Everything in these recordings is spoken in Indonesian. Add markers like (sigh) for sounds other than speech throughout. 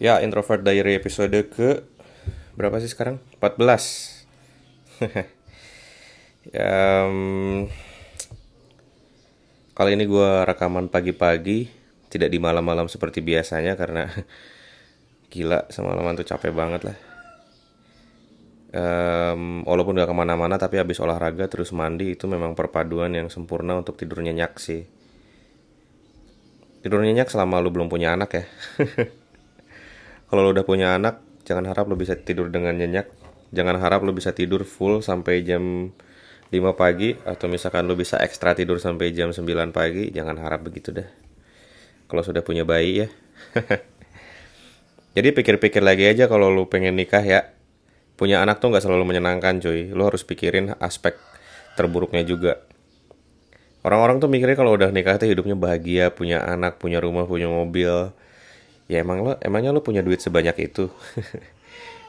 Ya, Introvert Diary episode ke berapa sih sekarang? 14. um, (laughs) kali ini gue rekaman pagi-pagi, tidak di malam-malam seperti biasanya karena (laughs) gila semalaman tuh capek banget lah. Um, walaupun gak ke mana-mana tapi habis olahraga terus mandi itu memang perpaduan yang sempurna untuk tidur nyenyak sih. Tidur nyenyak selama lu belum punya anak ya. (laughs) Kalau lo udah punya anak, jangan harap lo bisa tidur dengan nyenyak. Jangan harap lo bisa tidur full sampai jam 5 pagi atau misalkan lo bisa ekstra tidur sampai jam 9 pagi, jangan harap begitu dah. Kalau sudah punya bayi ya. (laughs) Jadi pikir-pikir lagi aja kalau lo pengen nikah ya. Punya anak tuh nggak selalu menyenangkan cuy. Lo harus pikirin aspek terburuknya juga. Orang-orang tuh mikirnya kalau udah nikah tuh hidupnya bahagia, punya anak, punya rumah, punya mobil ya emang lo emangnya lo punya duit sebanyak itu? (laughs)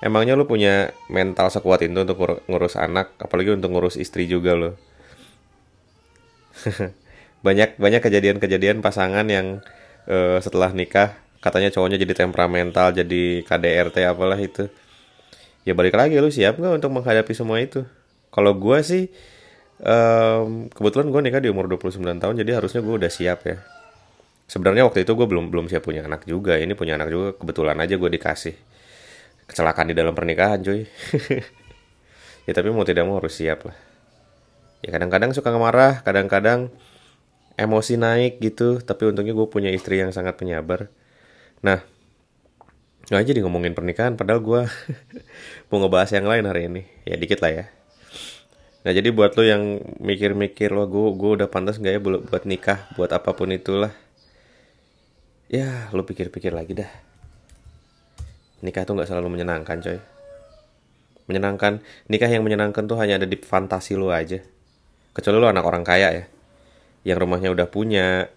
Emangnya lo punya mental sekuat itu untuk ngurus anak? Apalagi untuk ngurus istri juga lo. (laughs) Banyak banyak kejadian-kejadian pasangan yang uh, setelah nikah katanya cowoknya jadi temperamental jadi KDRT apalah itu. Ya balik lagi lo siap nggak untuk menghadapi semua itu? Kalau gue sih um, kebetulan gue nikah di umur 29 tahun jadi harusnya gue udah siap ya sebenarnya waktu itu gue belum belum siap punya anak juga. Ini punya anak juga kebetulan aja gue dikasih kecelakaan di dalam pernikahan cuy. (laughs) Ya tapi mau tidak mau harus siap lah. Ya kadang-kadang suka marah kadang-kadang emosi naik gitu. Tapi untungnya gue punya istri yang sangat penyabar. Nah nggak aja di ngomongin pernikahan padahal gue (laughs) mau ngebahas yang lain hari ini. Ya dikit lah ya. Nah jadi buat lo yang mikir-mikir lo gue gue udah pantas nggak ya buat nikah buat apa pun itulah ya lu pikir-pikir lagi dah. Nikah tuh nggak selalu menyenangkan coy. Menyenangkan nikah yang menyenangkan tuh hanya ada di fantasi lu aja. Kecuali lu anak orang kaya ya yang rumahnya udah punya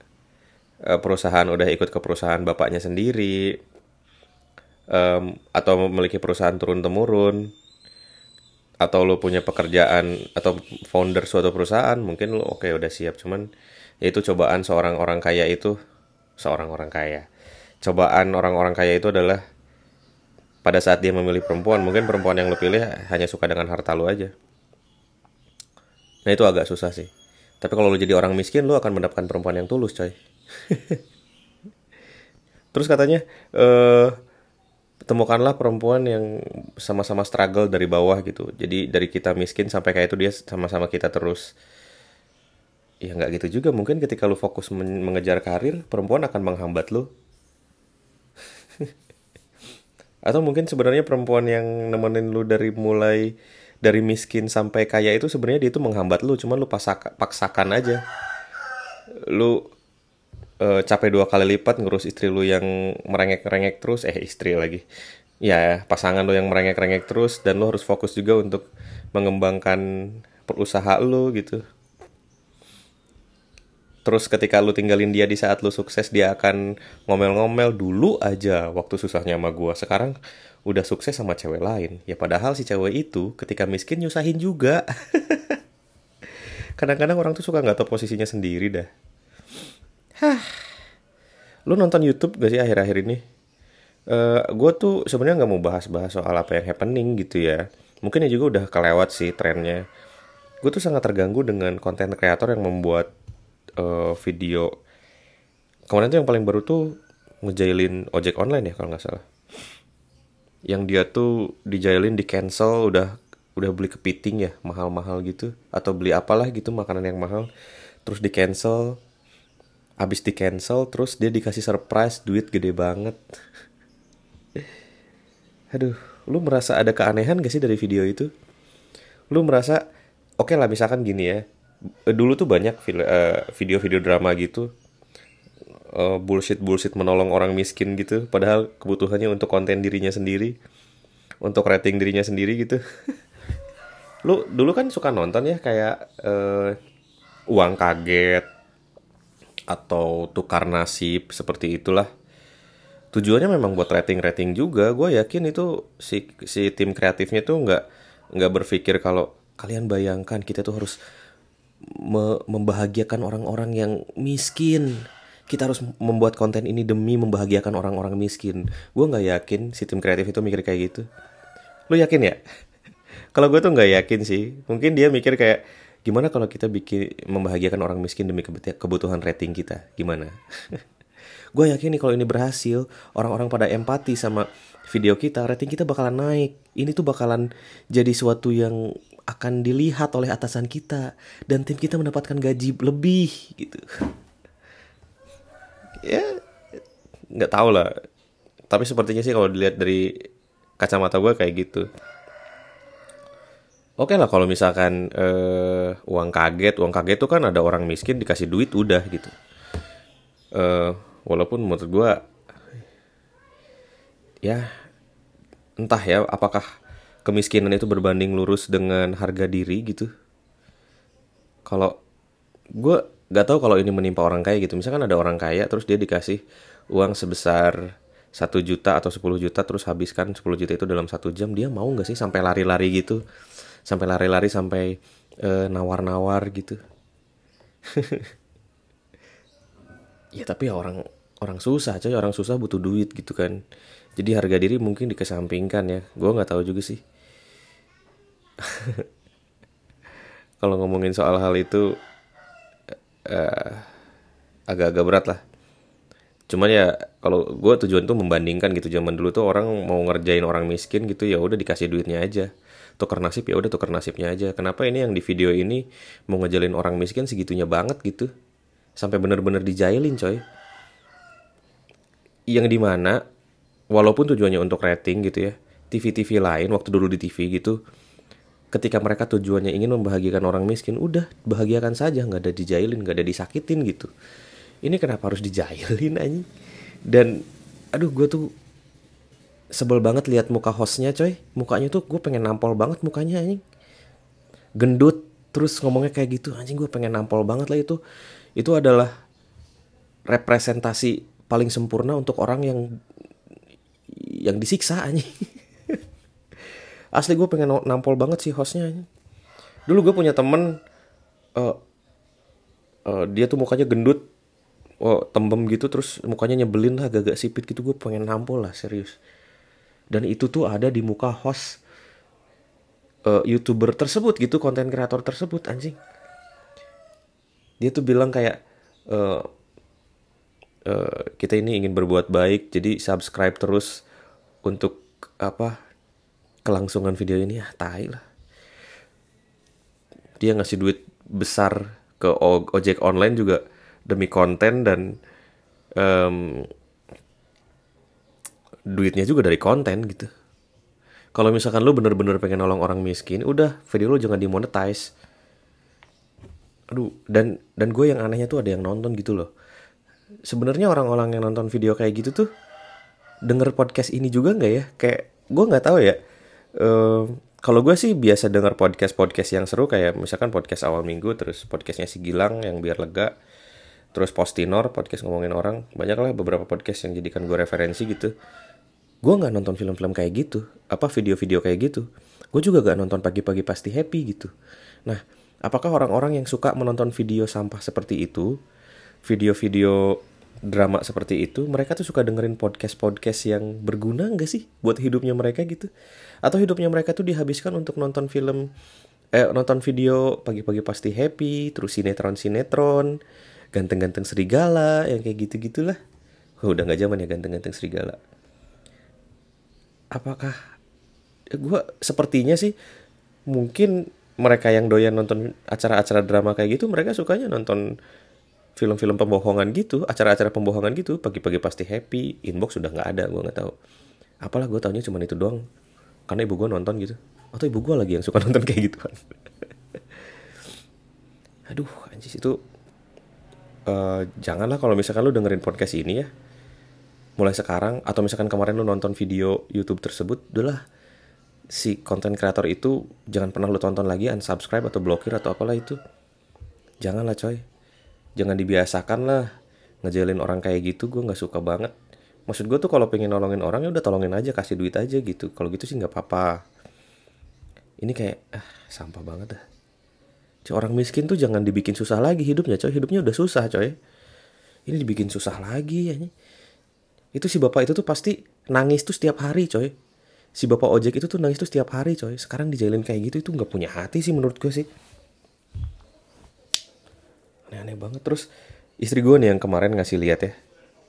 eh, perusahaan udah ikut ke perusahaan bapaknya sendiri atau memiliki perusahaan turun temurun atau lu punya pekerjaan atau founder suatu perusahaan mungkin lu oke okay, udah siap. Cuman ya itu cobaan seorang orang kaya itu seorang orang kaya. Cobaan orang-orang kaya itu adalah pada saat dia memilih perempuan, mungkin perempuan yang lo pilih hanya suka dengan harta lo aja. Nah itu agak susah sih. Tapi kalau lo jadi orang miskin, lo akan mendapatkan perempuan yang tulus, coy. (laughs) Terus katanya, eh, temukanlah perempuan yang sama-sama struggle dari bawah gitu. Jadi dari kita miskin sampai kayak itu dia sama-sama kita terus ya nggak gitu juga. Mungkin ketika lu fokus men mengejar karir perempuan akan menghambat lu. (laughs) Atau mungkin sebenarnya perempuan yang nemenin lu dari mulai dari miskin sampai kaya itu sebenarnya dia itu menghambat lu. Cuman lu pasak, paksakan aja. Lu uh, capek dua kali lipat ngurus istri lu yang merengek-rengek terus eh istri lagi. Ya pasangan lu yang merengek-rengek terus dan lu harus fokus juga untuk mengembangkan perusahaan lu gitu Terus ketika lu tinggalin dia di saat lu sukses dia akan ngomel-ngomel dulu aja waktu susahnya sama gua. Sekarang udah sukses sama cewek lain. Ya padahal si cewek itu ketika miskin nyusahin juga. (laughs) Kadang-kadang orang tuh suka nggak tahu posisinya sendiri dah. Hah. Lu nonton YouTube gak sih akhir-akhir ini? Uh, eh, gue tuh sebenarnya nggak mau bahas-bahas soal apa yang happening gitu ya. Mungkin ya juga udah kelewat sih trennya. Gue tuh sangat terganggu dengan konten kreator yang membuat uh, video. Kemarin tuh yang paling baru tuh ngejailin ojek online ya kalau nggak salah. Yang dia tuh dijailin di cancel udah udah beli kepiting ya mahal-mahal gitu. Atau beli apalah gitu makanan yang mahal. Terus di cancel abis di cancel terus dia dikasih surprise duit gede banget. (laughs) Aduh lu merasa ada keanehan gak sih dari video itu? Lu merasa oke okay lah misalkan gini ya dulu tuh banyak eh, video-video drama gitu. Uh, bullshit bullshit menolong orang miskin gitu. Padahal kebutuhannya untuk konten dirinya sendiri. Untuk rating dirinya sendiri gitu. (laughs) Lu dulu kan suka nonton ya kayak uh, uang kaget atau tukar nasib seperti itulah. Tujuannya memang buat rating rating juga. Gue yakin itu si si tim kreatifnya tuh nggak nggak berpikir kalau kalian bayangkan kita tuh harus me membahagiakan orang-orang yang miskin. Kita harus membuat konten ini demi membahagiakan orang-orang miskin. Gue nggak yakin si tim kreatif itu mikir kayak gitu. Lu yakin ya? (laughs) Kalau gue tuh nggak yakin sih. Mungkin dia mikir kayak gimana kalau kita bikin membahagiakan orang miskin demi kebutuhan rating kita? Gimana? (laughs) Gue yakin nih kalau ini berhasil orang-orang pada empati sama video kita rating kita bakalan naik. Ini tuh bakalan jadi suatu yang akan dilihat oleh atasan kita dan tim kita mendapatkan gaji lebih gitu. Ya nggak tahu lah. Tapi sepertinya sih kalau dilihat dari kacamata gue kayak gitu. Oke lah kalau misalkan uh, uang kaget, uang kaget tuh kan ada orang miskin dikasih duit udah gitu. Uh, walaupun menurut gue ya entah ya apakah kemiskinan itu berbanding lurus dengan harga diri gitu. Kalau gue gak tahu kalau ini menimpa orang kaya gitu. Misalkan ada orang kaya terus dia dikasih uang sebesar satu juta atau 10 juta terus habiskan 10 juta itu dalam satu jam dia mau nggak sih sampai lari-lari gitu? Sampai lari-lari sampai nawar nawar-nawar gitu. (laughs) Ya tapi ya orang orang susah coy. Orang susah butuh duit gitu kan. Jadi harga diri mungkin dikesampingkan ya. Gue nggak tahu juga sih (laughs) kalau ngomongin soal hal itu uh, agak-agak berat lah. Cuman ya kalau gue tujuan tuh membandingkan gitu. Zaman dulu tuh orang mau ngerjain orang miskin gitu ya udah dikasih duitnya aja. Tukar nasib ya udah tukar nasibnya aja. Kenapa ini yang di video ini mau ngejalin orang miskin segitunya banget gitu? Sampai bener-bener dijailin coy. Yang di mana walaupun tujuannya untuk rating gitu ya TV-TV lain waktu dulu di TV gitu ketika mereka tujuannya ingin membahagiakan orang miskin udah bahagiakan saja nggak ada dijailin nggak ada disakitin gitu. Ini kenapa harus dijailin aja dan aduh gue tuh sebel banget lihat muka hostnya coy. Mukanya tuh gue pengen nampol banget mukanya anjing. Gendut terus ngomongnya kayak gitu anjing gue pengen nampol banget lah itu. Itu adalah representasi paling sempurna untuk orang yang yang disiksa anjing asli gue pengen nampol banget sih hostnya dulu gue punya temen uh, uh, dia tuh mukanya gendut oh tembem gitu terus mukanya nyebelin lah agak-agak sipit gitu gue pengen nampol lah serius. Dan itu tuh ada di muka host uh, youtuber tersebut gitu konten kreator tersebut anjing. Dia tuh bilang kayak uh, uh, kita ini ingin berbuat baik jadi subscribe terus untuk apa kelangsungan video ini ya tai lah. Dia ngasih duit besar ke ojek online juga demi konten dan um, duitnya juga dari konten gitu. Kalau misalkan lu bener-bener pengen nolong orang miskin udah video lu jangan dimonetize. Aduh dan dan gue yang anehnya tuh ada yang nonton gitu loh. Sebenarnya orang-orang yang nonton video kayak gitu tuh denger podcast ini juga nggak ya? Kayak gue nggak tahu ya uh, kalau gue sih biasa denger podcast podcast yang seru kayak misalkan podcast awal minggu terus podcastnya si Gilang yang biar lega terus Postinor podcast ngomongin orang. Banyak lah beberapa podcast yang jadikan gue referensi gitu. Gue nggak nonton film-film kayak gitu apa video-video kayak gitu. Gue juga gak nonton pagi-pagi pasti happy gitu. Nah apakah orang-orang yang suka menonton video sampah seperti itu video-video drama seperti itu mereka tuh suka dengerin podcast-podcast yang berguna gak sih buat hidupnya mereka gitu? Atau hidupnya mereka tuh dihabiskan untuk nonton film eh nonton video pagi-pagi pasti happy terus sinetron sinetron ganteng-ganteng serigala yang kayak gitu gitulah oh, udah nggak zaman ya ganteng-ganteng serigala. Apakah gue sepertinya sih mungkin mereka yang doyan nonton acara-acara drama kayak gitu mereka sukanya nonton film-film pembohongan gitu acara-acara pembohongan gitu pagi-pagi pasti happy inbox sudah nggak ada gue nggak tahu. Apalah gue tahunya cuma itu doang. Karena ibu gue nonton gitu. Atau ibu gue lagi yang suka (laughs) nonton kayak gitu kan aduh anjis itu uh, janganlah kalau misalkan lu dengerin podcast ini ya. Mulai sekarang atau misalkan kemarin lu nonton video YouTube tersebut, udahlah. Si konten kreator itu jangan pernah lu tonton lagi unsubscribe atau blokir atau apalah itu. Janganlah coy. Jangan dibiasakan lah ngejalin orang kayak gitu, gue nggak suka banget. Maksud gue tuh kalau pengen nolongin orang ya udah tolongin aja, kasih duit aja gitu. Kalau gitu sih nggak apa-apa. Ini kayak ah, sampah banget dah. Coy, orang miskin tuh jangan dibikin susah lagi hidupnya coy. Hidupnya udah susah coy ini dibikin susah lagi ya itu si bapak itu tuh pasti nangis tuh setiap hari coy si bapak ojek itu tuh nangis tuh setiap hari coy sekarang dijalin kayak gitu itu nggak punya hati sih menurut gue sih aneh-aneh banget. Terus istri gue nih yang kemarin ngasih lihat ya.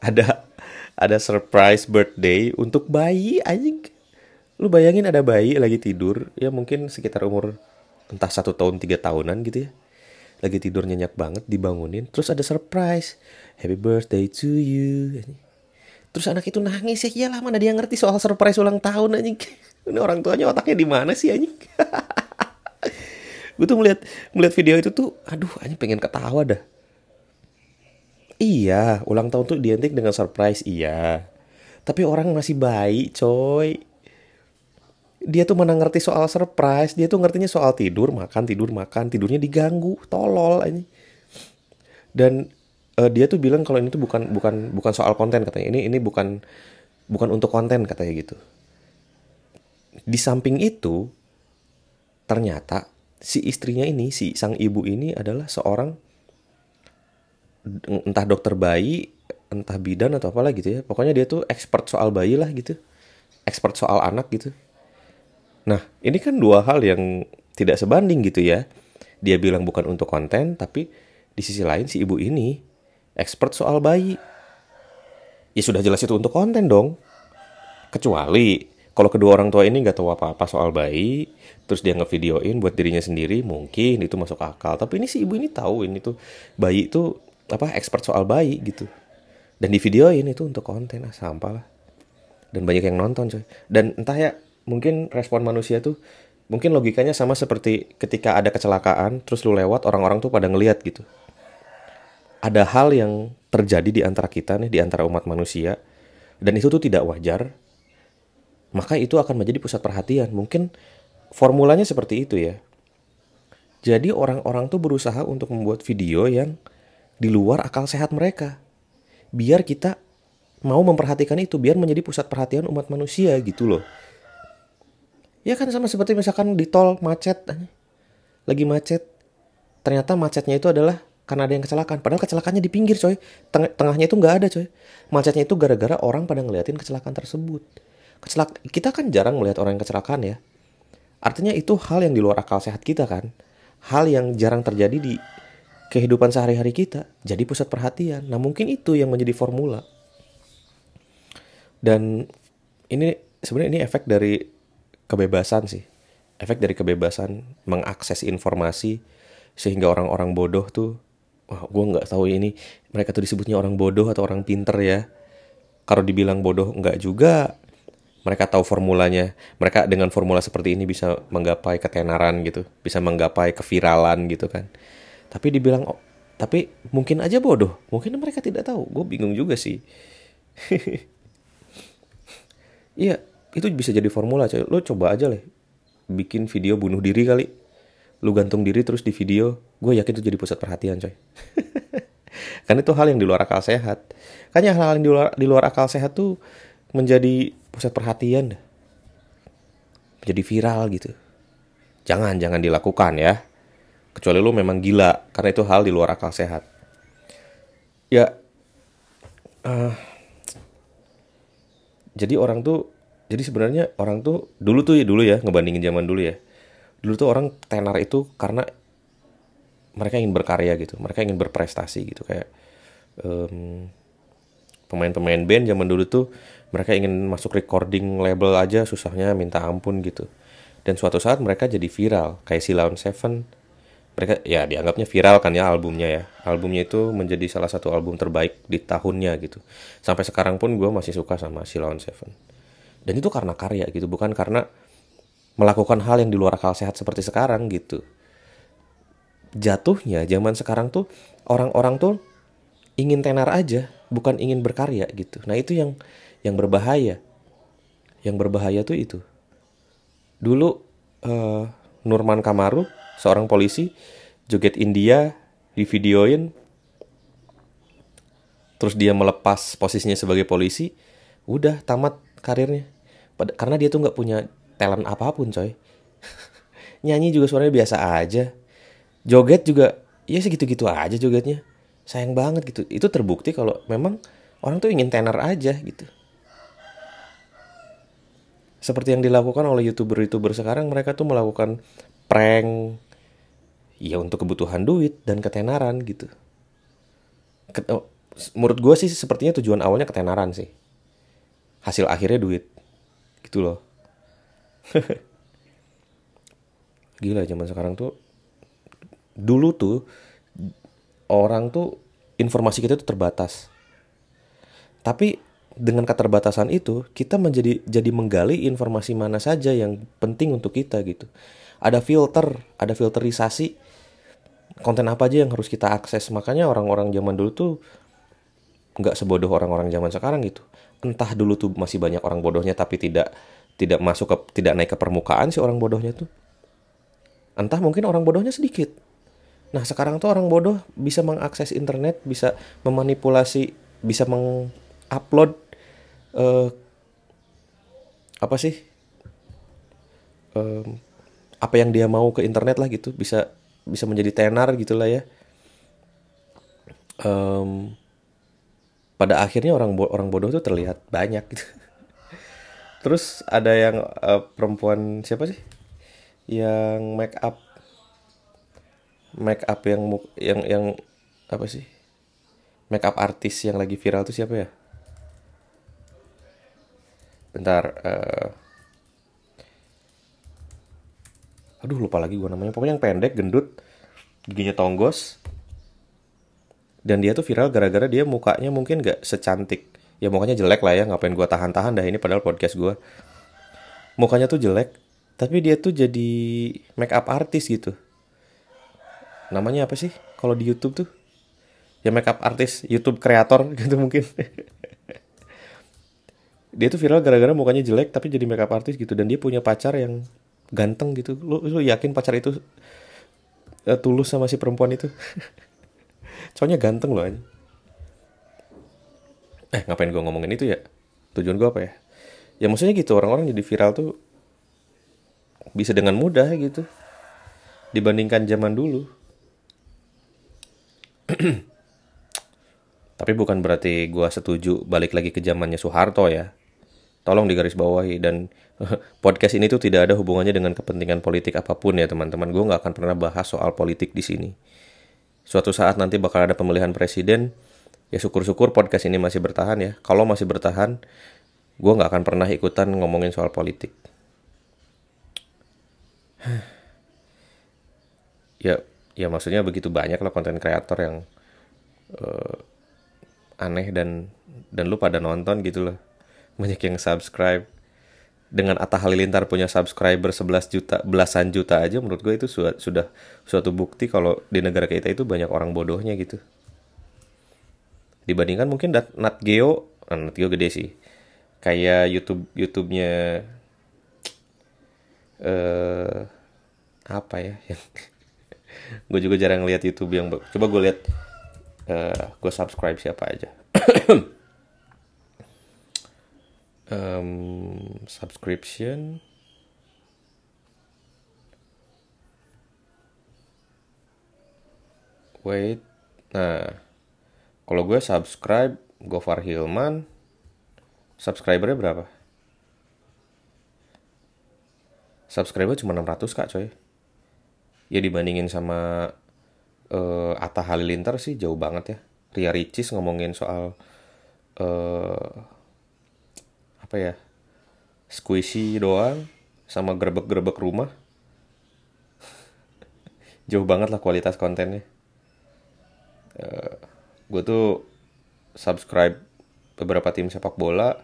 Ada ada surprise birthday untuk bayi anjing. Lu bayangin ada bayi lagi tidur ya mungkin sekitar umur entah satu tahun tiga tahunan gitu ya. Lagi tidur nyenyak banget dibangunin. Terus ada surprise. Happy birthday to you terus anak itu nangis ya iyalah mana dia ngerti soal surprise ulang tahun anjing. (laughs) Ini orang tuanya otaknya di mana sih anjing (laughs) gue tuh melihat melihat video itu tuh aduh anjing pengen ketawa dah. Iya ulang tahun tuh identik dengan surprise iya. Tapi orang masih baik coy. Dia tuh mana ngerti soal surprise dia tuh ngertinya soal tidur makan tidur makan tidurnya diganggu tolol aja dan uh, dia tuh bilang kalau ini tuh bukan bukan bukan soal konten katanya. Ini ini bukan bukan untuk konten katanya gitu. Di samping itu ternyata si istrinya ini si sang ibu ini adalah seorang entah dokter bayi entah bidan atau apalah gitu ya pokoknya dia tuh expert soal bayi lah gitu expert soal anak gitu Nah, ini kan dua hal yang tidak sebanding gitu ya. Dia bilang bukan untuk konten, tapi di sisi lain si ibu ini expert soal bayi. Ya sudah jelas itu untuk konten dong. Kecuali kalau kedua orang tua ini nggak tahu apa-apa soal bayi, terus dia ngevideoin buat dirinya sendiri, mungkin itu masuk akal. Tapi ini si ibu ini tahu ini tuh bayi itu apa expert soal bayi gitu. Dan di videoin itu untuk konten ah sampah lah. Dan banyak yang nonton coy. Dan entah ya mungkin respon manusia tuh mungkin logikanya sama seperti ketika ada kecelakaan terus lu lewat orang-orang tuh pada ngeliat gitu ada hal yang terjadi di antara kita nih di antara umat manusia dan itu tuh tidak wajar maka itu akan menjadi pusat perhatian mungkin formulanya seperti itu ya jadi orang-orang tuh berusaha untuk membuat video yang di luar akal sehat mereka biar kita mau memperhatikan itu biar menjadi pusat perhatian umat manusia gitu loh Ya kan sama seperti misalkan di tol macet. Lagi macet. Ternyata macetnya itu adalah karena ada yang kecelakaan. Padahal kecelakaannya di pinggir coy. Teng tengahnya itu nggak ada coy. Macetnya itu gara-gara orang pada ngeliatin kecelakaan tersebut. Kecelak kita kan jarang melihat orang yang kecelakaan ya. Artinya itu hal yang di luar akal sehat kita kan. Hal yang jarang terjadi di kehidupan sehari-hari kita. Jadi pusat perhatian. Nah mungkin itu yang menjadi formula. Dan ini sebenarnya ini efek dari kebebasan sih efek dari kebebasan mengakses informasi sehingga orang-orang bodoh tuh wah gue nggak tahu ini mereka tuh disebutnya orang bodoh atau orang pinter ya kalau dibilang bodoh nggak juga mereka tahu formulanya. Mereka dengan formula seperti ini bisa menggapai ketenaran gitu bisa menggapai keviralan gitu kan. Tapi dibilang oh, tapi mungkin aja bodoh. Mungkin mereka tidak tahu. Gue bingung juga sih. (laughs) Iya itu bisa jadi formula coy. Lo coba aja lah bikin video bunuh diri kali. Lu gantung diri terus di video. Gue yakin itu jadi pusat perhatian coy. (laughs) Kan itu hal yang di luar akal sehat. Kan hal-hal yang di luar, di luar akal sehat tuh menjadi pusat perhatian menjadi viral gitu. Jangan jangan dilakukan ya. Kecuali lu memang gila karena itu hal di luar akal sehat. Ya uh, jadi orang tuh jadi sebenarnya orang tuh dulu tuh ya dulu ya ngebandingin zaman dulu ya. Dulu tuh orang tenar itu karena mereka ingin berkarya gitu mereka ingin berprestasi gitu. Kayak um, pemain-pemain band zaman dulu tuh mereka ingin masuk recording label aja susahnya minta ampun gitu. Dan suatu saat mereka jadi viral kayak si Lawn Seven. Mereka ya dianggapnya viral kan ya albumnya ya. Albumnya itu menjadi salah satu album terbaik di tahunnya gitu. Sampai sekarang pun gue masih suka sama si Lawn Seven. Dan itu karena karya gitu bukan karena melakukan hal yang di luar akal sehat seperti sekarang gitu. Jatuhnya zaman sekarang tuh orang-orang tuh ingin tenar aja bukan ingin berkarya gitu. Nah itu yang yang berbahaya. Yang berbahaya tuh itu. Dulu uh, Nurman Kamaru seorang polisi joget India di videoin terus dia melepas posisinya sebagai polisi udah tamat karirnya. Karena dia tuh nggak punya talent apa pun coy. (laughs) Nyanyi juga suaranya biasa aja. Joget juga ya segitu-gitu aja jogetnya sayang banget gitu. Itu terbukti kalau memang orang tuh ingin tenar aja gitu. Seperti yang dilakukan oleh youtuber-youtuber sekarang mereka tuh melakukan prank ya untuk kebutuhan duit dan ketenaran gitu. Ket oh, menurut gue sih sepertinya tujuan awalnya ketenaran sih. Hasil akhirnya duit. Gitu loh. (laughs) Gila zaman sekarang tuh dulu tuh orang tuh informasi kita tuh terbatas tapi dengan keterbatasan itu kita menjadi jadi menggali informasi mana saja yang penting untuk kita gitu. Ada filter, ada filterisasi konten apa aja yang harus kita akses. Makanya orang-orang zaman dulu tuh nggak sebodoh orang-orang zaman sekarang gitu. Entah dulu tuh masih banyak orang bodohnya tapi tidak tidak masuk ke tidak naik ke permukaan sih orang bodohnya tuh. Entah mungkin orang bodohnya sedikit. Nah, sekarang tuh orang bodoh bisa mengakses internet, bisa memanipulasi, bisa mengupload uh, apa sih um, apa yang dia mau ke internet lah gitu. Bisa bisa menjadi tenar gitulah ya. Um, pada akhirnya orang bo orang bodoh tuh terlihat banyak gitu. (laughs) Terus ada yang uh, perempuan siapa sih? Yang make up make up yang yang yang apa sih? Make up artis yang lagi viral tuh siapa ya? Bentar uh, aduh lupa lagi gue namanya. Pokoknya yang pendek gendut giginya tonggos. Dan dia tuh viral gara-gara dia mukanya mungkin gak secantik. Ya mukanya jelek lah ya ngapain gue tahan-tahan dah ini padahal podcast gue mukanya tuh jelek tapi dia tuh jadi make up artis gitu namanya apa sih? Kalau di YouTube tuh? Ya make up artis YouTube kreator (laughs) gitu mungkin. Dia tuh viral gara-gara mukanya jelek tapi jadi makeup artist gitu. Dan dia punya pacar yang ganteng gitu. Lu lu yakin pacar itu uh, tulus sama si perempuan itu? (laughs) Soalnya ganteng loh aja eh ngapain gue ngomongin itu ya? Tujuan gue apa ya? Ya maksudnya gitu. Orang-orang jadi viral tuh bisa dengan mudah gitu. Dibandingkan zaman dulu (clears throat) tapi bukan berarti gue setuju balik lagi ke zamannya Soeharto ya tolong digarisbawahi dan (laughs) podcast ini tuh tidak ada hubungannya dengan kepentingan politik apa pun ya teman-teman. Gue nggak akan pernah bahas soal politik di sini. Suatu saat nanti bakal ada pemilihan presiden, ya syukur-syukur podcast ini masih bertahan ya. Kalau masih bertahan, gue nggak akan pernah ikutan ngomongin soal politik. (sighs) ya, ya maksudnya begitu banyak lah konten kreator yang uh, aneh dan dan lu pada nonton gitu loh banyak yang subscribe. Dengan Atta Halilintar punya subscriber 11 juta belasan juta aja menurut gue itu sudah sudah suatu bukti kalau di negara kita itu banyak orang bodohnya gitu. Dibandingkan mungkin Nat Geo nah, Nat Geo gede sih. Kayak YouTube YouTube-nya uh, apa ya yang gue juga jarang lihat YouTube yang coba gue lihat uh, gue subscribe siapa aja. (coughs) Um, subscription. Wait nah kalau gue subscribe Gofar Hilman subscribernya berapa? Subscriber cuma 600 kak coy ya dibandingin sama uh, Atta Halilintar sih jauh banget ya. Ria Ricis ngomongin soal uh, apa ya squishy doang sama gerbek-gerbek rumah. (laughs) Jauh banget lah kualitas kontennya. Uh, eh, gue tuh subscribe beberapa tim sepak bola.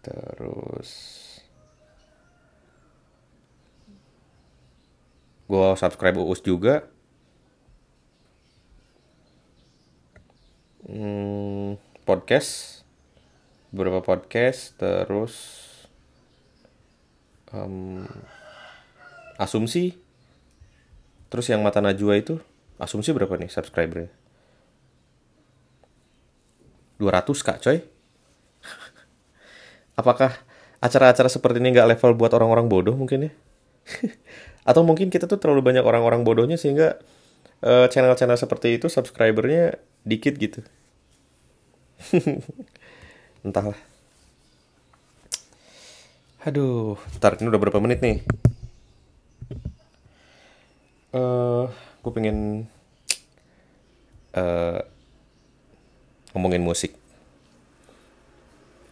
Terus gue subscribe uus juga. Hmm, podcast. Beberapa podcast terus um, asumsi. Terus yang mata najwa itu asumsi berapa nih subscribernya? 200 kak coy. (laughs) Apakah acara-acara seperti ini nggak level buat orang-orang bodoh mungkin ya (laughs) atau mungkin kita tuh terlalu banyak orang-orang bodohnya sehingga eh, channel-channel seperti itu subscribernya dikit gitu. (laughs) Entahlah. Aduh ntar ini udah berapa menit nih? Eh uh, gue pengen uh, ngomongin musik.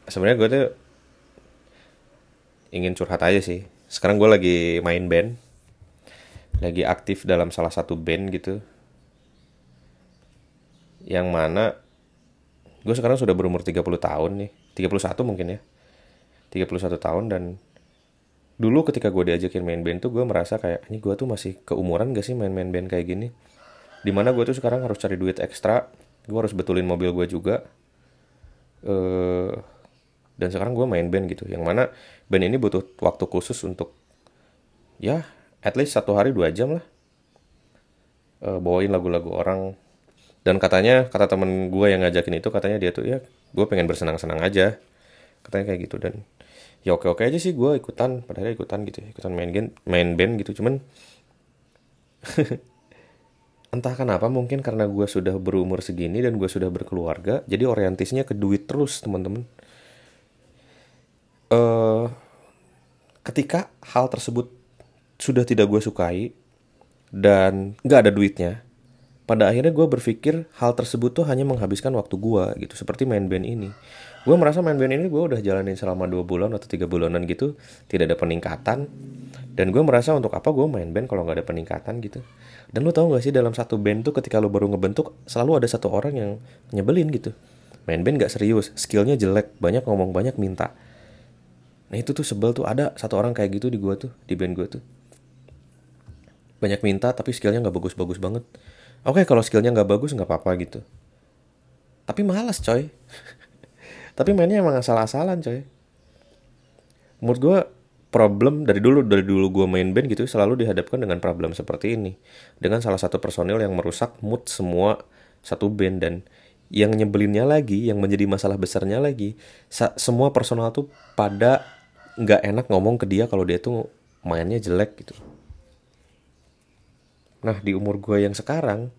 Sebenarnya gue tuh ingin curhat aja sih. Sekarang gue lagi main band lagi aktif dalam salah satu band gitu. Yang mana gue sekarang sudah berumur 30 tahun nih. 31 mungkin ya. 31 tahun dan dulu ketika gue diajakin main band tuh gue merasa kayak ini gue tuh masih keumuran gak sih main-main band kayak gini? Di mana gue tuh sekarang harus cari duit ekstra gue harus betulin mobil gue juga. Uh, dan sekarang gue main band gitu. Yang mana band ini butuh waktu khusus untuk ya at least satu hari dua jam lah. Uh, bawain lagu-lagu orang. Dan katanya kata temen gue yang ngajakin itu katanya dia tuh ya gue pengen bersenang-senang aja. Katanya kayak gitu. Dan ya oke oke aja sih gue ikutan. Padahal ikutan gitu ya, ikutan main game main band gitu. Cuman (laughs) entah kenapa mungkin karena gue sudah berumur segini dan gue sudah berkeluarga jadi orientisnya ke duit terus teman-teman uh, ketika hal tersebut sudah tidak gue sukai dan nggak ada duitnya pada akhirnya gue berpikir hal tersebut tuh hanya menghabiskan waktu gue gitu seperti main band ini. Gue merasa main band ini gue udah jalanin selama dua bulan atau tiga bulanan gitu tidak ada peningkatan. Dan gue merasa untuk apa gue main band kalau nggak ada peningkatan gitu? Dan lo tau gak sih dalam satu band tuh ketika lo baru ngebentuk selalu ada satu orang yang nyebelin gitu. Main band gak serius skillnya jelek banyak ngomong banyak minta. Nah itu tuh sebel tuh. Ada satu orang kayak gitu di gue tuh di band gue tuh banyak minta tapi skillnya nggak bagus-bagus banget. Oke kalau skillnya nggak bagus nggak apa-apa gitu. Tapi malas coy. (laughs) Tapi mainnya emang asal-asalan coy. Menurut gue problem dari dulu dari dulu gue main band gitu selalu dihadapkan dengan problem seperti ini. Dengan salah satu personil yang merusak mood semua satu band dan yang nyebelinnya lagi yang menjadi masalah besarnya lagi semua personal tuh pada nggak enak ngomong ke dia kalau dia tuh mainnya jelek gitu nah di umur gue yang sekarang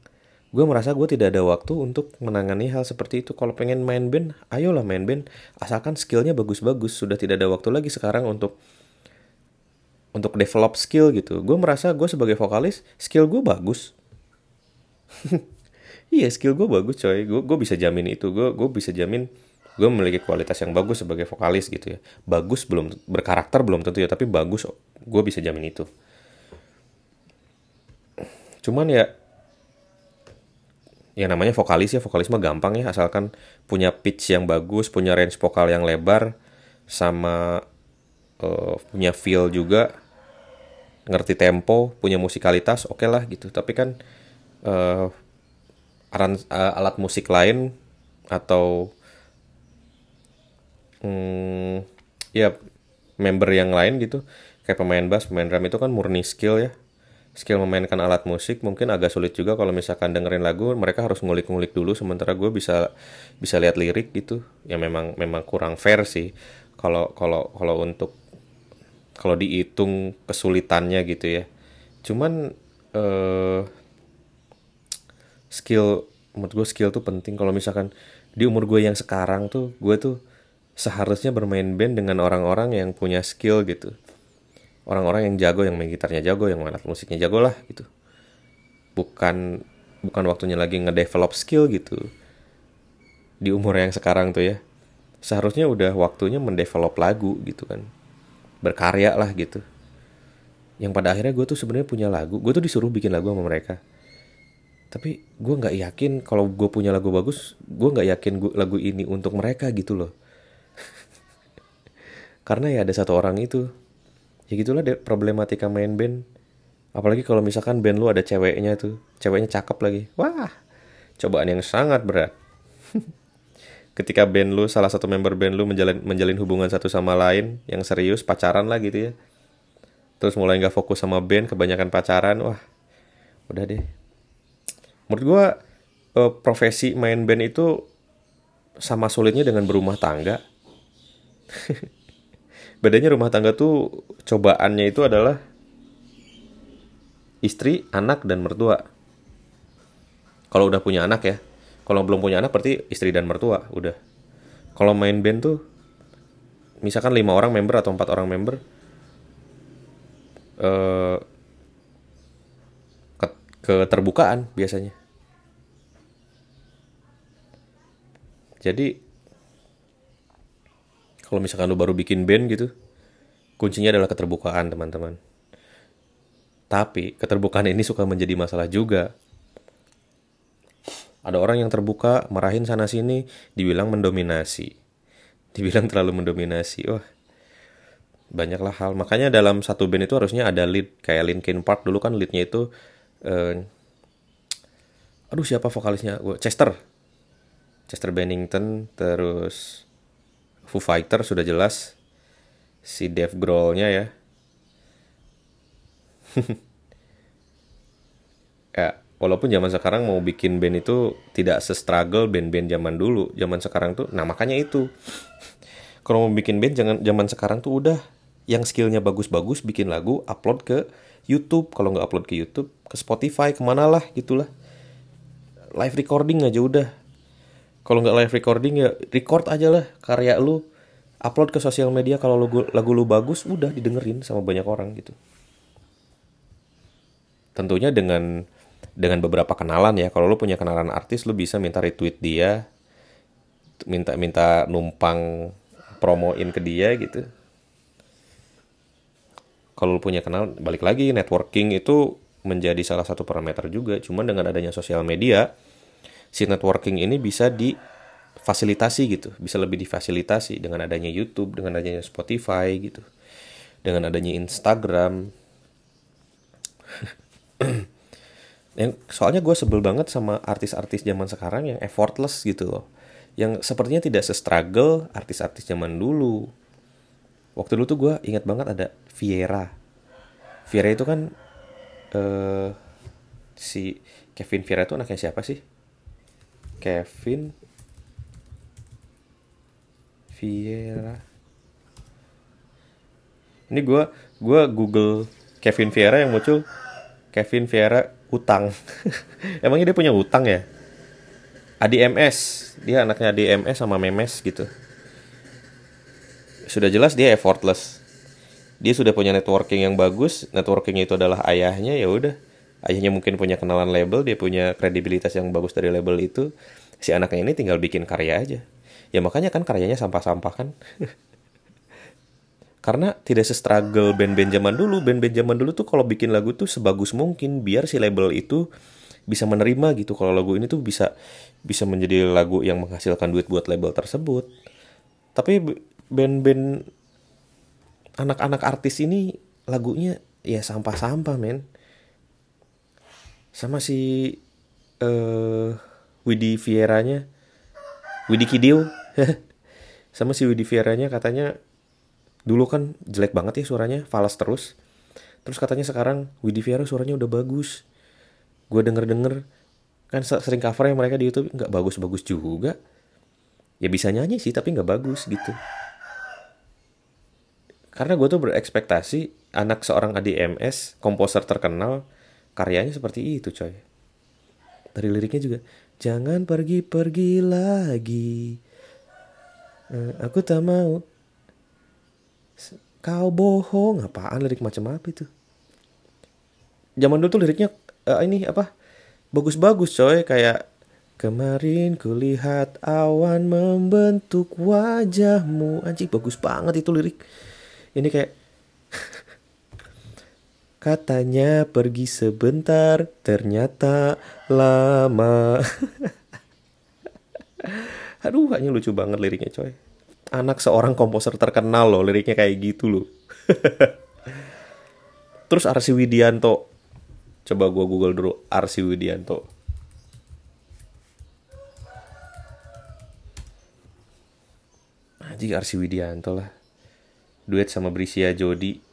gue merasa gue tidak ada waktu untuk menangani hal seperti itu. Kalau pengen main band ayolah main band. Asalkan skillnya bagus-bagus sudah tidak ada waktu lagi sekarang untuk untuk develop skill gitu. Gue merasa gue sebagai vokalis skill gue bagus. (laughs) Iya skill gue bagus coy. Gue gue bisa jamin itu. Gue gue bisa jamin gue memiliki kualitas yang bagus sebagai vokalis gitu ya. Bagus belum berkarakter belum tentu ya tapi bagus gue bisa jamin itu cuman ya ya namanya vokalis ya vokalis mah gampang ya asalkan punya pitch yang bagus punya range vokal yang lebar sama uh, punya feel juga ngerti tempo punya musikalitas oke okay lah gitu. Tapi kan uh, aran, uh, alat musik lain atau hmm, ya member yang lain gitu kayak pemain bass pemain drum itu kan murni skill ya skill memainkan alat musik mungkin agak sulit juga kalau misalkan dengerin lagu mereka harus ngulik-ngulik dulu sementara gue bisa bisa lihat lirik gitu. Ya memang memang kurang fair sih. Kalau kalau kalau untuk kalau dihitung kesulitannya gitu ya. Cuman uh, skill menurut gue skill tuh penting. Kalau misalkan di umur gue yang sekarang tuh gue tuh seharusnya bermain band dengan orang-orang yang punya skill gitu orang-orang yang jago yang main gitarnya jago yang main alat musiknya jago lah gitu. Bukan bukan waktunya lagi ngedevelop skill gitu. Di umur yang sekarang tuh ya seharusnya udah waktunya mendevelop lagu gitu kan. Berkarya lah gitu. Yang pada akhirnya gue tuh sebenarnya punya lagu gue tuh disuruh bikin lagu sama mereka. Tapi gue nggak yakin kalau gue punya lagu bagus gue nggak yakin gua, lagu ini untuk mereka gitu loh. (laughs) Karena ya ada satu orang itu ya gitulah deh problematika main band. Apalagi kalau misalkan band lu ada ceweknya tuh ceweknya cakep lagi. Wah cobaan yang sangat berat. (laughs) Ketika band lu salah satu member band lu menjalin menjalin hubungan satu sama lain yang serius pacaran lah gitu ya. Terus mulai nggak fokus sama band kebanyakan pacaran wah udah deh. Menurut gua uh, profesi main band itu sama sulitnya dengan berumah tangga (laughs) bedanya rumah tangga tuh cobaannya itu adalah istri anak dan mertua Kalau udah punya anak ya. Kalau belum punya anak berarti istri dan mertua udah. Kalau main band tuh misalkan lima orang member atau empat orang member eh ke keterbukaan biasanya. Jadi kalau misalkan lu baru bikin band gitu, kuncinya adalah keterbukaan teman-teman. Tapi keterbukaan ini suka menjadi masalah juga. Ada orang yang terbuka, marahin sana sini, dibilang mendominasi. Dibilang terlalu mendominasi. Wah, banyaklah hal. Makanya dalam satu band itu harusnya ada lead. Kayak Linkin Park dulu kan leadnya itu... Eh, aduh siapa vokalisnya? Gue Chester. Chester Bennington. Terus Foo Fighter sudah jelas. Si Dave Grohl-nya ya. (laughs) ya walaupun zaman sekarang mau bikin band itu tidak se-struggle band-band zaman dulu. Zaman sekarang tuh nah makanya itu. (laughs) Kalau mau bikin band jangan zaman sekarang tuh udah. Yang skillnya bagus-bagus bikin lagu upload ke YouTube. Kalau nggak upload ke YouTube ke Spotify ke mana lah gitulah. Live recording aja udah kalau nggak live recording ya record aja lah karya lu upload ke sosial media kalau lagu lagu lu bagus udah didengerin sama banyak orang gitu tentunya dengan dengan beberapa kenalan ya. Kalau lu punya kenalan artis, lu bisa minta retweet dia, minta minta numpang promoin ke dia gitu. Kalau lu punya kenal, balik lagi networking itu menjadi salah satu parameter juga. Cuman dengan adanya sosial media, si networking ini bisa difasilitasi gitu, bisa lebih difasilitasi dengan adanya YouTube, dengan adanya Spotify gitu, dengan adanya Instagram. (clears throat) yang soalnya gue sebel banget sama artis-artis zaman sekarang yang effortless gitu loh. Yang sepertinya tidak se-struggle artis-artis zaman dulu. Waktu dulu tuh gue ingat banget ada Viera. Viera itu kan uh, si Kevin Viera itu anaknya siapa sih Kevin Viera ini gue gue Google Kevin Viera yang muncul Kevin Viera utang. (laughs) Emangnya dia punya utang ya? Adi MS, dia anaknya Adi MS sama Memes gitu. Sudah jelas dia effortless. Dia sudah punya networking yang bagus, networking itu adalah ayahnya ya udah. Ayahnya mungkin punya kenalan label, dia punya kredibilitas yang bagus dari label itu. Si anaknya ini tinggal bikin karya aja. Ya makanya kan karyanya sampah-sampah kan. (laughs) karena tidak se-struggle band-band zaman dulu band-band zaman dulu tuh kalau bikin lagu tuh sebagus mungkin biar si label itu bisa menerima gitu kalau lagu ini tuh bisa bisa menjadi lagu yang menghasilkan duit buat label tersebut tapi band-band anak-anak artis ini lagunya ya sampah-sampah men sama si uh, Widi Vieranya Widi Kidio (laughs) sama si Widi Vieranya katanya dulu kan jelek banget ya suaranya falas terus. Terus katanya sekarang Widi Viera suaranya udah bagus. Gue denger denger kan sering cover yang mereka di YouTube nggak bagus bagus juga. Ya bisa nyanyi sih tapi nggak bagus gitu. Karena gue tuh berekspektasi anak seorang ADMS komposer terkenal karyanya seperti itu coy dari liriknya juga jangan pergi pergi lagi eh, aku tak mau Kau bohong, apaan lirik macam apa itu? Zaman dulu tuh liriknya uh, ini apa? Bagus-bagus coy, kayak kemarin kulihat awan membentuk wajahmu. Anjing bagus banget itu lirik. Ini kayak Katanya pergi sebentar, ternyata lama. (laughs) Aduh, hanya lucu banget liriknya coy. Anak seorang komposer terkenal loh liriknya kayak gitu loh. (laughs) Terus Arsi Widianto. Coba gue google dulu Arsi Widianto. Anjing Arsi Widianto lah. Duet sama Brisia Jodi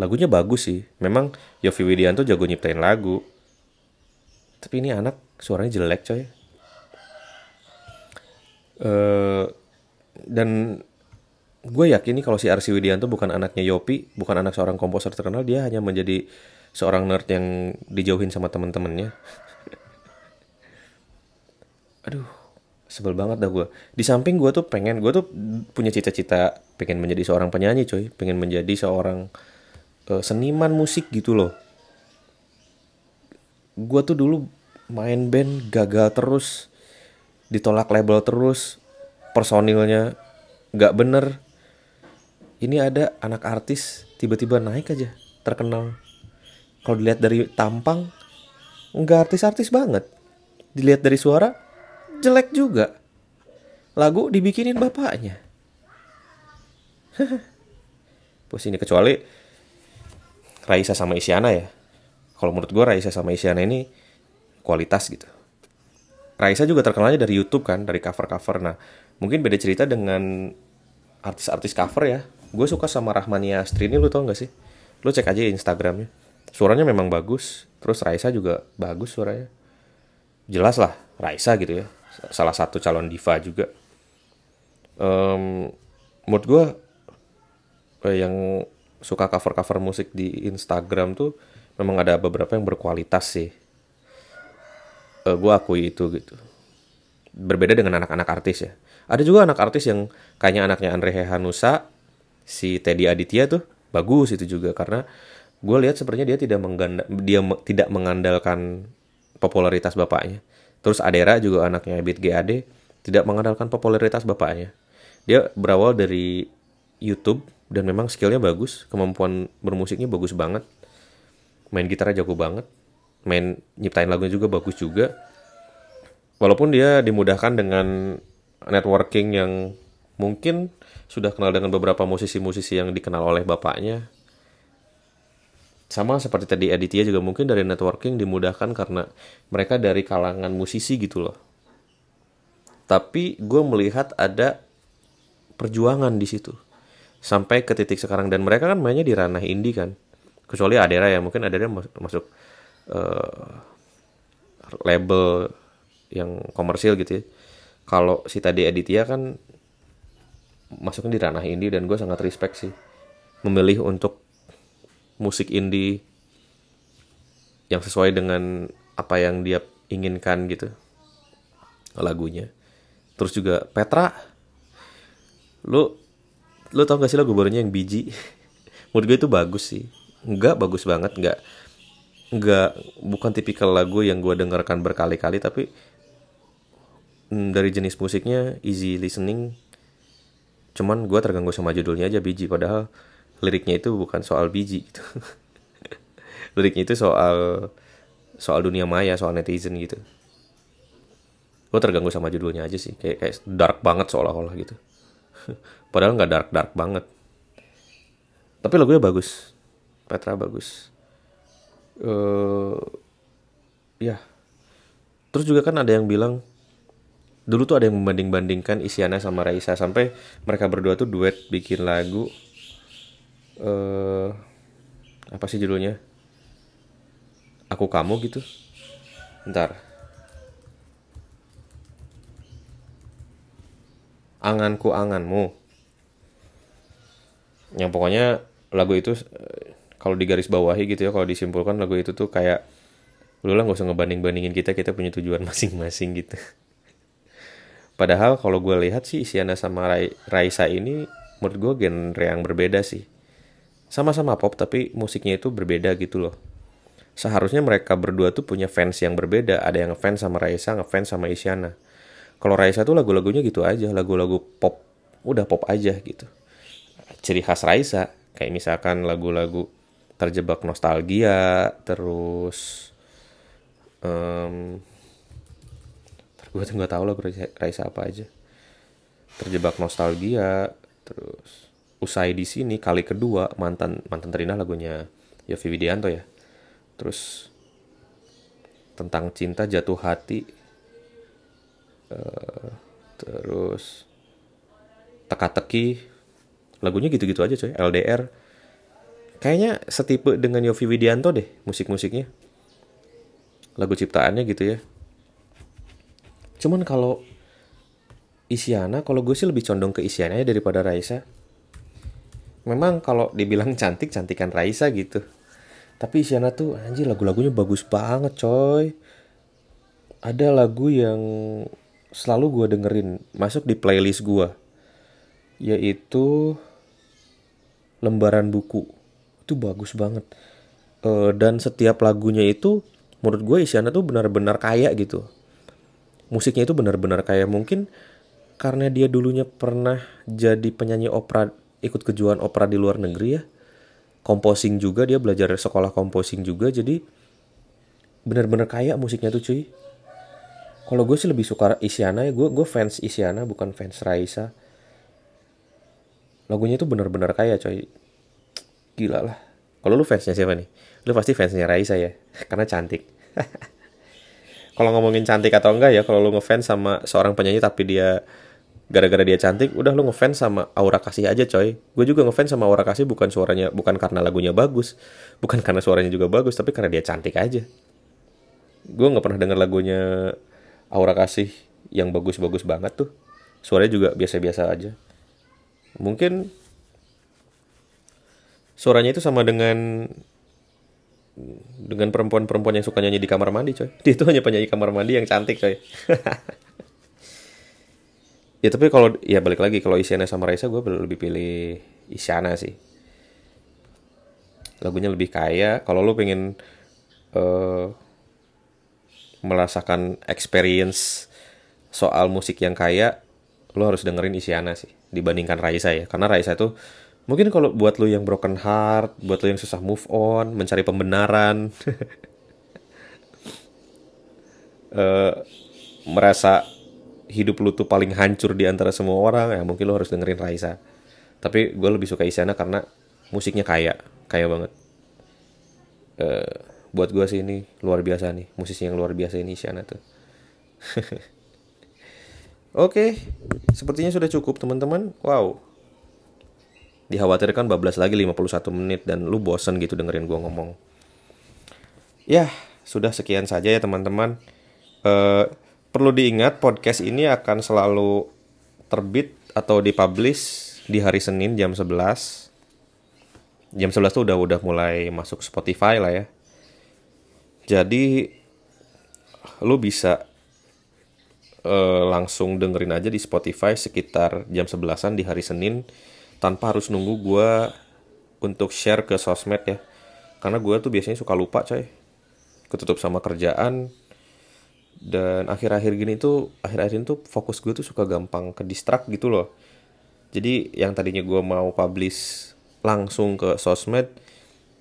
lagunya bagus sih. Memang Yofi Widianto jago nyiptain lagu. Tapi ini anak suaranya jelek coy. Uh, dan gue yakin nih kalau si Arsi Widianto bukan anaknya Yopi, bukan anak seorang komposer terkenal, dia hanya menjadi seorang nerd yang dijauhin sama temen-temennya. (laughs) aduh sebel banget dah gue di samping gue tuh pengen gue tuh punya cita-cita pengen menjadi seorang penyanyi coy. Pengen menjadi seorang uh, seniman musik gitu loh. Gue tuh dulu main band gagal terus ditolak label terus personilnya nggak bener. Ini ada anak artis tiba-tiba naik aja terkenal. Kalau dilihat dari tampang nggak artis-artis banget. Dilihat dari suara jelek juga. Lagu dibikinin bapaknya. (laughs) Pus ini kecuali Raisa sama Isyana ya. Kalau menurut gue Raisa sama Isyana ini kualitas gitu. Raisa juga terkenalnya dari YouTube kan dari cover-cover. Nah mungkin beda cerita dengan artis-artis cover ya. Gue suka sama Rahmania Astrini lu tau gak sih? Lu cek aja Instagramnya. Suaranya memang bagus terus Raisa juga bagus suaranya. Jelas lah Raisa gitu ya. Salah satu calon diva juga. Um, menurut gue eh, yang suka cover-cover musik di Instagram tuh memang ada beberapa yang berkualitas sih. Uh, eh, gue akui itu gitu. Berbeda dengan anak-anak artis ya. Ada juga anak artis yang kayaknya anaknya Andre Hanusa si Teddy Aditya tuh bagus itu juga karena gue lihat sepertinya dia tidak mengganda, dia tidak mengandalkan popularitas bapaknya. Terus Adera juga anaknya Ebit GAD tidak mengandalkan popularitas bapaknya. Dia berawal dari YouTube dan memang skillnya bagus kemampuan bermusiknya bagus banget. Main gitarnya jago banget. Main nyiptain lagunya juga bagus juga. Walaupun dia dimudahkan dengan networking yang mungkin sudah kenal dengan beberapa musisi-musisi yang dikenal oleh bapaknya. Sama seperti tadi Aditya juga mungkin dari networking dimudahkan karena mereka dari kalangan musisi gitu loh. Tapi gue melihat ada perjuangan di situ sampai ke titik sekarang. Dan mereka kan mainnya di ranah indie kan. Kecuali Adera ya mungkin Adera masuk uh, label yang komersil gitu ya. Kalau si tadi Aditya kan masuknya di ranah indie dan gue sangat respect sih. Memilih untuk musik indie yang sesuai dengan apa yang dia inginkan gitu lagunya. Terus juga Petra. Lu lu tau gak sih lagu barunya yang biji? (laughs) Menurut gue itu bagus sih. Enggak bagus banget enggak enggak bukan tipikal lagu yang gue dengarkan berkali-kali tapi mm, dari jenis musiknya easy listening. Cuman gue terganggu sama judulnya aja biji. Padahal liriknya itu bukan soal biji gitu. (laughs) Liriknya itu soal soal dunia maya soal netizen gitu. Gue terganggu sama judulnya aja sih. Kayak kayak dark banget seolah-olah gitu (laughs) padahal nggak dark dark banget. Tapi lagunya bagus. Petra bagus. Uh, ya. Terus juga kan ada yang bilang dulu tuh ada yang membanding-bandingkan Isyana sama Raisa. Sampai mereka berdua tuh duet bikin lagu uh, apa sih judulnya? Aku kamu gitu. Ntar anganku anganmu. Yang pokoknya lagu itu kalau digaris bawahi gitu ya kalau disimpulkan lagu itu tuh kayak lu lah nggak usah ngebanding bandingin kita kita punya tujuan (laughs) masing-masing gitu. Padahal kalau gue lihat sih Isyana sama Raisa ini menurut gue genre yang berbeda sih. Sama-sama pop tapi musiknya itu berbeda gitu loh. Seharusnya mereka berdua tuh punya fans yang berbeda. Ada yang fans sama Raisa ngefans sama Isyana kalau Raisa tuh lagu-lagunya gitu aja lagu-lagu pop udah pop aja gitu. Ciri khas Raisa kayak misalkan lagu-lagu terjebak nostalgia terus um, gue tuh nggak tahu lah Raisa apa aja. Terjebak nostalgia terus usai di sini kali kedua mantan mantan terindah lagunya Yofi Widianto ya. Terus tentang cinta jatuh hati uh, terus teka-teki. Lagunya gitu-gitu aja coy. LDR kayaknya setipe dengan Yofi Widianto deh musik-musiknya. Lagu ciptaannya gitu ya. Cuman kalau Isyana kalau gue sih lebih condong ke Isyana ya daripada Raisa. Memang kalau dibilang (laughs) cantik cantikan Raisa gitu. Tapi Isyana tuh anjir lagu-lagunya bagus banget coy. Ada lagu yang selalu gue dengerin masuk di playlist gue yaitu lembaran buku. Itu bagus banget. Uh, dan setiap lagunya itu menurut gue Isyana tuh benar-benar kaya gitu. Musiknya itu benar-benar kaya. Mungkin karena dia dulunya pernah jadi penyanyi opera ikut kejuaraan opera di luar negeri ya. Composing juga dia belajar sekolah composing juga. Jadi benar-benar kaya musiknya tuh cuy kalau gue sih lebih suka Isyana ya. Gue gue fans Isyana bukan fans Raisa. Lagunya itu benar-benar kaya coy. Gila lah. Kalau lu fansnya siapa nih? Lu pasti fansnya Raisa ya karena cantik. (laughs) Kalau ngomongin cantik atau enggak ya kalau lu ngefans sama seorang penyanyi tapi dia gara-gara dia cantik udah lu ngefans sama Aura Kasih aja coy. Gue juga ngefans sama Aura Kasih bukan suaranya bukan karena lagunya bagus bukan karena suaranya juga bagus tapi karena dia cantik aja. Gue nggak pernah denger lagunya Aura Kasih yang bagus-bagus banget tuh. Suaranya juga biasa-biasa aja. Mungkin suaranya itu sama dengan dengan perempuan-perempuan yang suka nyanyi di kamar mandi coy. (laughs) Dia itu hanya penyanyi kamar mandi yang cantik coy. (laughs) Ya tapi kalau ya balik lagi kalau Isyana sama Raisa gue lebih pilih Isyana sih. Lagunya lebih kaya. Kalau lu pengen uh, merasakan experience soal musik yang kaya lu harus dengerin Isyana sih dibandingkan Raisa ya. Karena Raisa itu mungkin kalau buat lu yang broken heart buat lu yang susah move on mencari pembenaran uh, (laughs) merasa hidup lu tuh paling hancur di antara semua orang ya mungkin lu harus dengerin Raisa. Tapi gue lebih suka Isyana karena musiknya kaya kaya banget. Uh, buat gue sih ini luar biasa nih musisi yang luar biasa ini Isyana tuh (laughs) Oke, sepertinya sudah cukup teman-teman. Wow. Dikhawatirkan bablas lagi 51 menit dan lu bosen gitu dengerin gue ngomong. Ya, sudah sekian saja ya teman-teman. Uh, Perlu diingat podcast ini akan selalu terbit atau dipublish di hari Senin jam 11. Jam 11 tuh udah udah mulai masuk Spotify lah ya. Jadi lu bisa uh, langsung dengerin aja di Spotify sekitar jam 11-an di hari Senin tanpa harus nunggu gue untuk share ke sosmed ya. Karena gue tuh biasanya suka lupa coy. Ketutup sama kerjaan, dan akhir-akhir gini tuh akhir-akhir ini tuh fokus gue tuh suka gampang ke distract gitu loh jadi yang tadinya gue mau publish langsung ke sosmed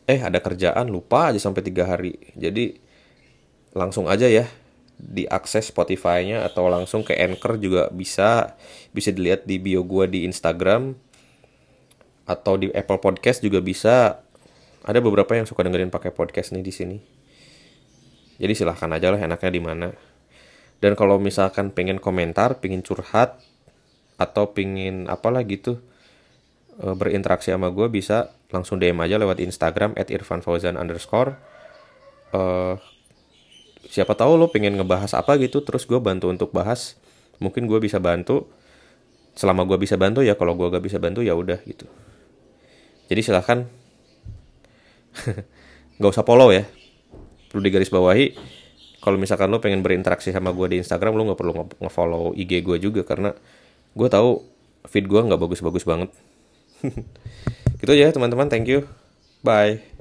eh ada kerjaan lupa aja sampai tiga hari. Jadi langsung aja ya diakses Spotify-nya atau langsung ke Anchor juga bisa. Bisa dilihat di bio gue di Instagram atau di Apple Podcast juga bisa. Ada beberapa yang suka dengerin pakai podcast nih di sini. Jadi silahkan aja lah enaknya di mana. Dan kalau misalkan pengen komentar pengen curhat atau pengen apalah gitu e, berinteraksi sama gue bisa langsung DM aja lewat Instagram at irfanfauzan underscore. Uh, siapa tahu lo pengen ngebahas apa gitu terus gue bantu untuk bahas. Mungkin gue bisa bantu. Selama gue bisa bantu ya kalau gue gak bisa bantu ya udah gitu. Jadi silahkan (laughs) nggak usah follow ya. Perlu digaris bawahi kalau misalkan lo pengen berinteraksi sama gue di Instagram lo nggak perlu nge-follow IG gue juga karena gue tahu feed gue nggak bagus-bagus banget gitu aja teman-teman. Thank you. Bye